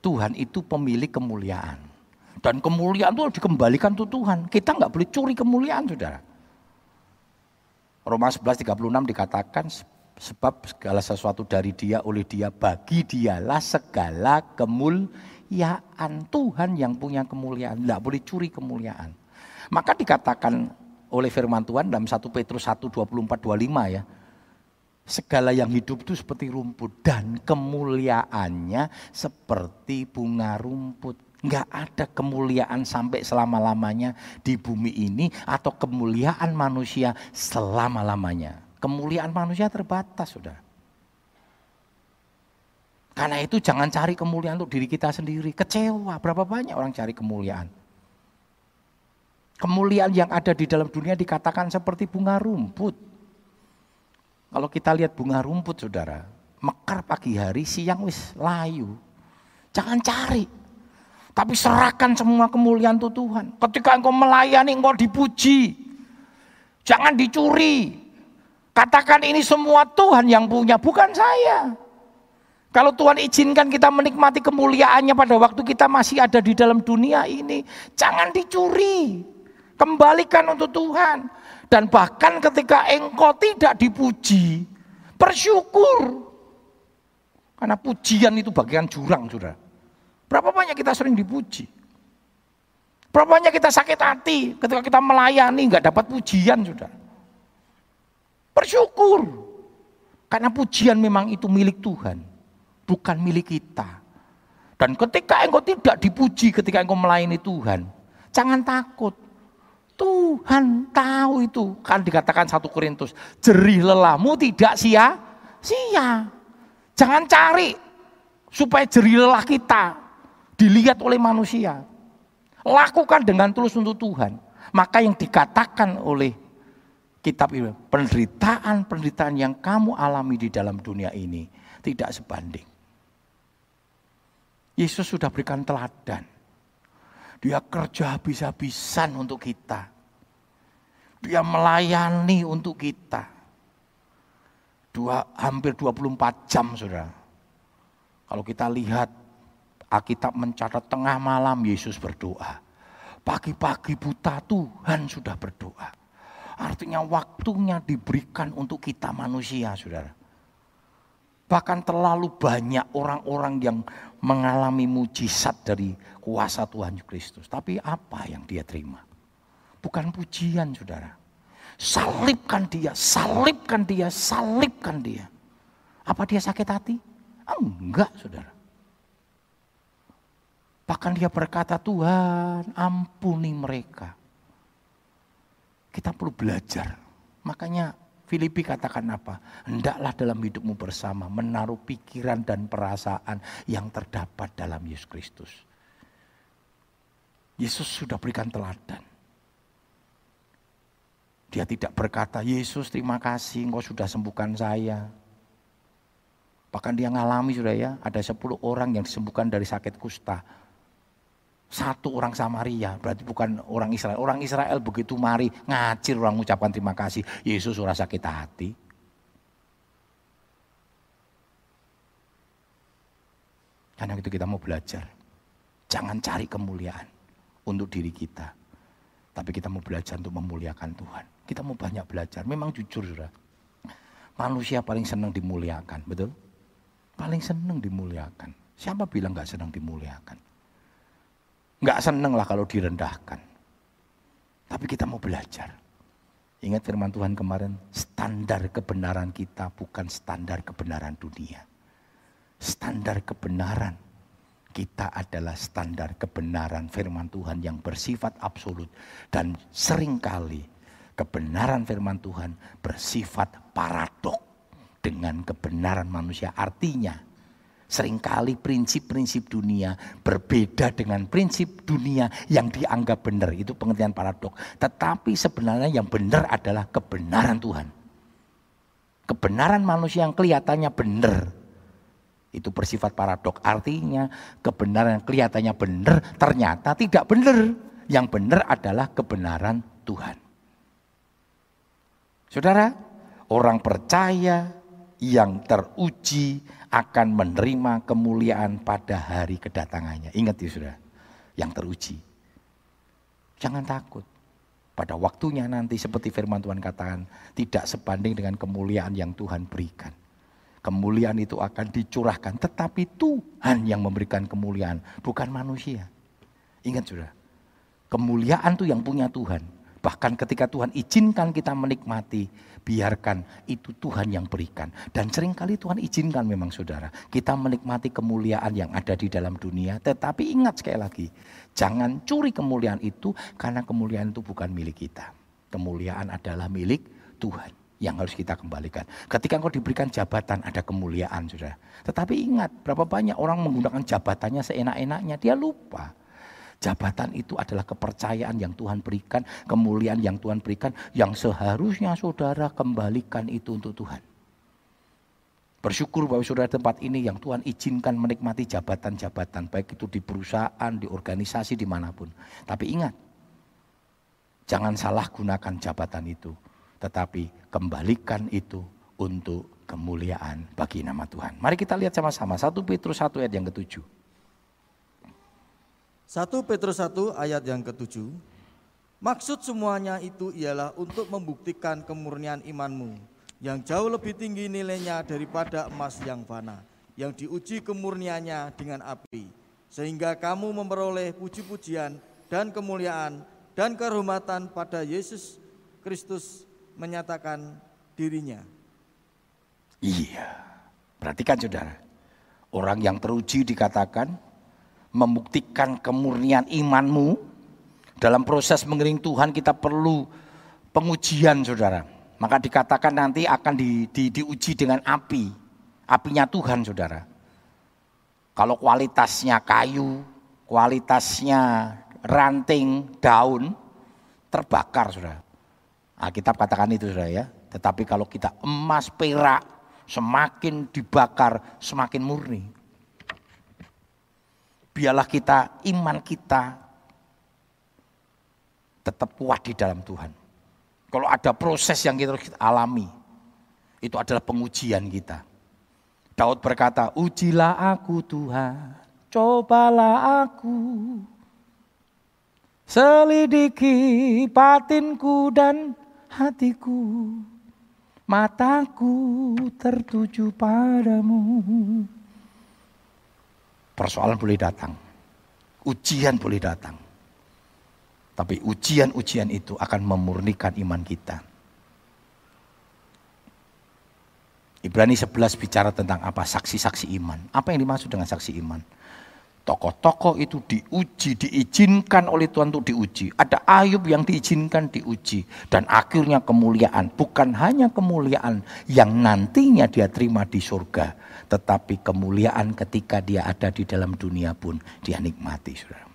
Tuhan itu pemilik kemuliaan. Dan kemuliaan itu dikembalikan ke Tuhan. Kita nggak boleh curi kemuliaan, saudara. Roma 11.36 dikatakan sebab segala sesuatu dari dia, oleh dia, bagi dialah segala kemuliaan kemuliaan Tuhan yang punya kemuliaan. Tidak boleh curi kemuliaan. Maka dikatakan oleh firman Tuhan dalam 1 Petrus 1, 24, 25 ya. Segala yang hidup itu seperti rumput dan kemuliaannya seperti bunga rumput. Enggak ada kemuliaan sampai selama-lamanya di bumi ini atau kemuliaan manusia selama-lamanya. Kemuliaan manusia terbatas, sudah. Karena itu jangan cari kemuliaan untuk diri kita sendiri. Kecewa, berapa banyak orang cari kemuliaan. Kemuliaan yang ada di dalam dunia dikatakan seperti bunga rumput. Kalau kita lihat bunga rumput saudara, mekar pagi hari, siang wis layu. Jangan cari. Tapi serahkan semua kemuliaan itu Tuhan. Ketika engkau melayani, engkau dipuji. Jangan dicuri. Katakan ini semua Tuhan yang punya, bukan saya. Kalau Tuhan izinkan kita menikmati kemuliaannya pada waktu kita masih ada di dalam dunia ini, jangan dicuri. Kembalikan untuk Tuhan. Dan bahkan ketika engkau tidak dipuji, bersyukur. Karena pujian itu bagian jurang, sudah. Berapa banyak kita sering dipuji? Berapa banyak kita sakit hati ketika kita melayani nggak dapat pujian, sudah. Bersyukur. Karena pujian memang itu milik Tuhan bukan milik kita. Dan ketika engkau tidak dipuji ketika engkau melayani Tuhan, jangan takut. Tuhan tahu itu. Kan dikatakan satu Korintus, jerih lelahmu tidak sia-sia. Jangan cari supaya jerih lelah kita dilihat oleh manusia. Lakukan dengan tulus untuk Tuhan. Maka yang dikatakan oleh kitab ini, penderitaan-penderitaan yang kamu alami di dalam dunia ini tidak sebanding. Yesus sudah berikan teladan. Dia kerja habis-habisan untuk kita. Dia melayani untuk kita. Dua, hampir 24 jam saudara. Kalau kita lihat Alkitab mencatat tengah malam Yesus berdoa. Pagi-pagi buta Tuhan sudah berdoa. Artinya waktunya diberikan untuk kita manusia saudara. Bahkan terlalu banyak orang-orang yang mengalami mujizat dari kuasa Tuhan Kristus. Tapi apa yang dia terima? Bukan pujian saudara. Salibkan dia, salibkan dia, salibkan dia. Apa dia sakit hati? Enggak saudara. Bahkan dia berkata Tuhan ampuni mereka. Kita perlu belajar. Makanya Filipi katakan apa? Hendaklah dalam hidupmu bersama menaruh pikiran dan perasaan yang terdapat dalam Yesus Kristus. Yesus sudah berikan teladan. Dia tidak berkata, Yesus terima kasih engkau sudah sembuhkan saya. Bahkan dia ngalami sudah ya, ada 10 orang yang disembuhkan dari sakit kusta. Satu orang Samaria, berarti bukan orang Israel. Orang Israel begitu mari ngacir orang mengucapkan terima kasih. Yesus ora sakit hati. Karena itu kita mau belajar. Jangan cari kemuliaan untuk diri kita. Tapi kita mau belajar untuk memuliakan Tuhan. Kita mau banyak belajar. Memang jujur sudah. Manusia paling senang dimuliakan, betul? Paling senang dimuliakan. Siapa bilang gak senang dimuliakan? Gak senang lah kalau direndahkan. Tapi kita mau belajar. Ingat firman Tuhan kemarin, standar kebenaran kita bukan standar kebenaran dunia. Standar kebenaran kita adalah standar kebenaran firman Tuhan yang bersifat absolut dan sering kali kebenaran firman Tuhan bersifat paradok dengan kebenaran manusia. Artinya, sering kali prinsip-prinsip dunia berbeda dengan prinsip dunia yang dianggap benar. Itu pengertian paradok. Tetapi sebenarnya yang benar adalah kebenaran Tuhan. Kebenaran manusia yang kelihatannya benar. Itu bersifat paradok. Artinya kebenaran yang kelihatannya benar ternyata tidak benar. Yang benar adalah kebenaran Tuhan. Saudara, orang percaya yang teruji akan menerima kemuliaan pada hari kedatangannya. Ingat ya saudara, yang teruji. Jangan takut. Pada waktunya nanti seperti firman Tuhan katakan, tidak sebanding dengan kemuliaan yang Tuhan berikan. Kemuliaan itu akan dicurahkan, tetapi Tuhan yang memberikan kemuliaan, bukan manusia. Ingat saudara, kemuliaan itu yang punya Tuhan. Bahkan ketika Tuhan izinkan kita menikmati, biarkan itu Tuhan yang berikan. Dan sering kali Tuhan izinkan memang saudara, kita menikmati kemuliaan yang ada di dalam dunia. Tetapi ingat sekali lagi, jangan curi kemuliaan itu karena kemuliaan itu bukan milik kita. Kemuliaan adalah milik Tuhan yang harus kita kembalikan. Ketika engkau diberikan jabatan ada kemuliaan saudara. Tetapi ingat berapa banyak orang menggunakan jabatannya seenak-enaknya. Dia lupa Jabatan itu adalah kepercayaan yang Tuhan berikan, kemuliaan yang Tuhan berikan, yang seharusnya saudara kembalikan itu untuk Tuhan. Bersyukur bahwa saudara tempat ini yang Tuhan izinkan menikmati jabatan-jabatan, baik itu di perusahaan, di organisasi, di mana pun. Tapi ingat, jangan salah gunakan jabatan itu, tetapi kembalikan itu untuk kemuliaan bagi nama Tuhan. Mari kita lihat sama-sama, 1 Petrus 1 ayat yang ketujuh.
1 Petrus 1 ayat yang ketujuh. Maksud semuanya itu ialah untuk membuktikan kemurnian imanmu yang jauh lebih tinggi nilainya daripada emas yang fana, yang diuji kemurniannya dengan api, sehingga kamu memperoleh puji-pujian dan kemuliaan dan kehormatan pada Yesus Kristus menyatakan dirinya.
Iya, perhatikan saudara, orang yang teruji dikatakan membuktikan kemurnian imanmu. Dalam proses mengiring Tuhan kita perlu pengujian saudara. Maka dikatakan nanti akan di, di, diuji dengan api. Apinya Tuhan saudara. Kalau kualitasnya kayu, kualitasnya ranting, daun, terbakar saudara. Alkitab katakan itu saudara ya. Tetapi kalau kita emas, perak, semakin dibakar, semakin murni biarlah kita, iman kita tetap kuat di dalam Tuhan. Kalau ada proses yang kita, alami, itu adalah pengujian kita. Daud berkata, ujilah aku Tuhan, cobalah aku. Selidiki batinku dan hatiku, mataku tertuju padamu. Persoalan boleh datang. Ujian boleh datang. Tapi ujian-ujian itu akan memurnikan iman kita. Ibrani 11 bicara tentang apa? Saksi-saksi iman. Apa yang dimaksud dengan saksi iman? Tokoh-tokoh itu diuji, diizinkan oleh Tuhan untuk diuji. Ada Ayub yang diizinkan diuji. Dan akhirnya kemuliaan. Bukan hanya kemuliaan yang nantinya dia terima di surga tetapi kemuliaan ketika dia ada di dalam dunia pun dia nikmati. Saudara.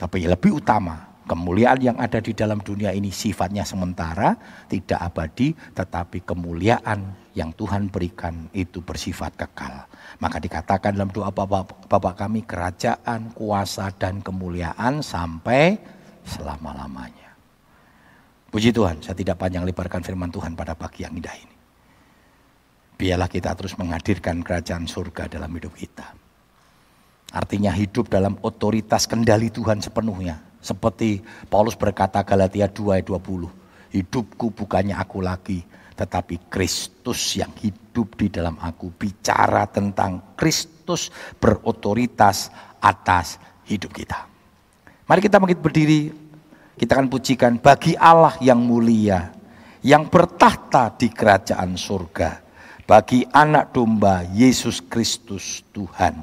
Tapi lebih utama, kemuliaan yang ada di dalam dunia ini sifatnya sementara, tidak abadi, tetapi kemuliaan yang Tuhan berikan itu bersifat kekal. Maka dikatakan dalam doa Bapak, Bapak kami, kerajaan, kuasa, dan kemuliaan sampai selama-lamanya. Puji Tuhan, saya tidak panjang lebarkan firman Tuhan pada pagi yang indah ini biarlah kita terus menghadirkan kerajaan surga dalam hidup kita. Artinya hidup dalam otoritas kendali Tuhan sepenuhnya. Seperti Paulus berkata Galatia 2 ayat 20. Hidupku bukannya aku lagi, tetapi Kristus yang hidup di dalam aku. Bicara tentang Kristus berotoritas atas hidup kita. Mari kita bangkit berdiri, kita akan pujikan bagi Allah yang mulia, yang bertahta di kerajaan surga. Bagi anak domba Yesus Kristus Tuhan,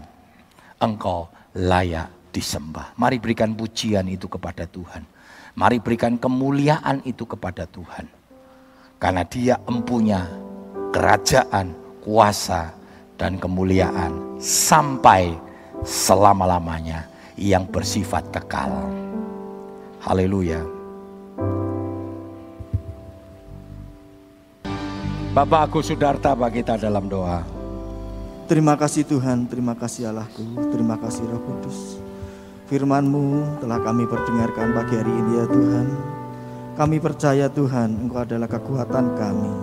engkau layak disembah. Mari berikan pujian itu kepada Tuhan. Mari berikan kemuliaan itu kepada Tuhan. Karena dia empunya kerajaan, kuasa, dan kemuliaan sampai selama-lamanya yang bersifat kekal. Haleluya. Bapak Agus Sudarta bagi kita dalam doa.
Terima kasih Tuhan, terima kasih Allahku, terima kasih Roh Kudus. Firman-Mu telah kami perdengarkan pagi hari ini ya Tuhan. Kami percaya Tuhan, Engkau adalah kekuatan kami.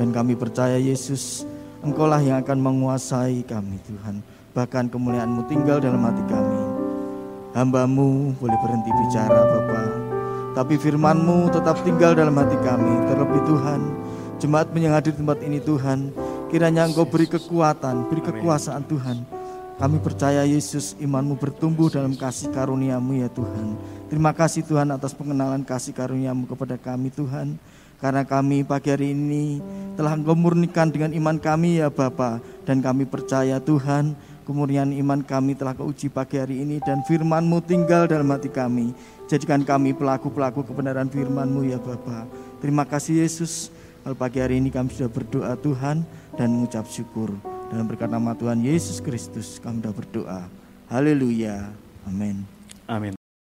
Dan kami percaya Yesus, Engkaulah yang akan menguasai kami Tuhan. Bahkan kemuliaan-Mu tinggal dalam hati kami. Hambamu boleh berhenti bicara Bapak. Tapi firman-Mu tetap tinggal dalam hati kami. Terlebih Tuhan, jemaat yang hadir di tempat ini Tuhan, kiranya Engkau beri kekuatan, beri kekuasaan Tuhan. Kami percaya Yesus imanmu bertumbuh dalam kasih karuniamu ya Tuhan. Terima kasih Tuhan atas pengenalan kasih karuniamu kepada kami Tuhan. Karena kami pagi hari ini telah Engkau murnikan dengan iman kami ya Bapa Dan kami percaya Tuhan Kemurnian iman kami telah keuji pagi hari ini dan firman-Mu tinggal dalam hati kami. Jadikan kami pelaku-pelaku kebenaran firman-Mu ya Bapa. Terima kasih Yesus. Kalau pagi hari ini kami sudah berdoa Tuhan dan mengucap syukur. Dalam berkat nama Tuhan Yesus Kristus kami sudah berdoa. Haleluya. Amin.
Amin.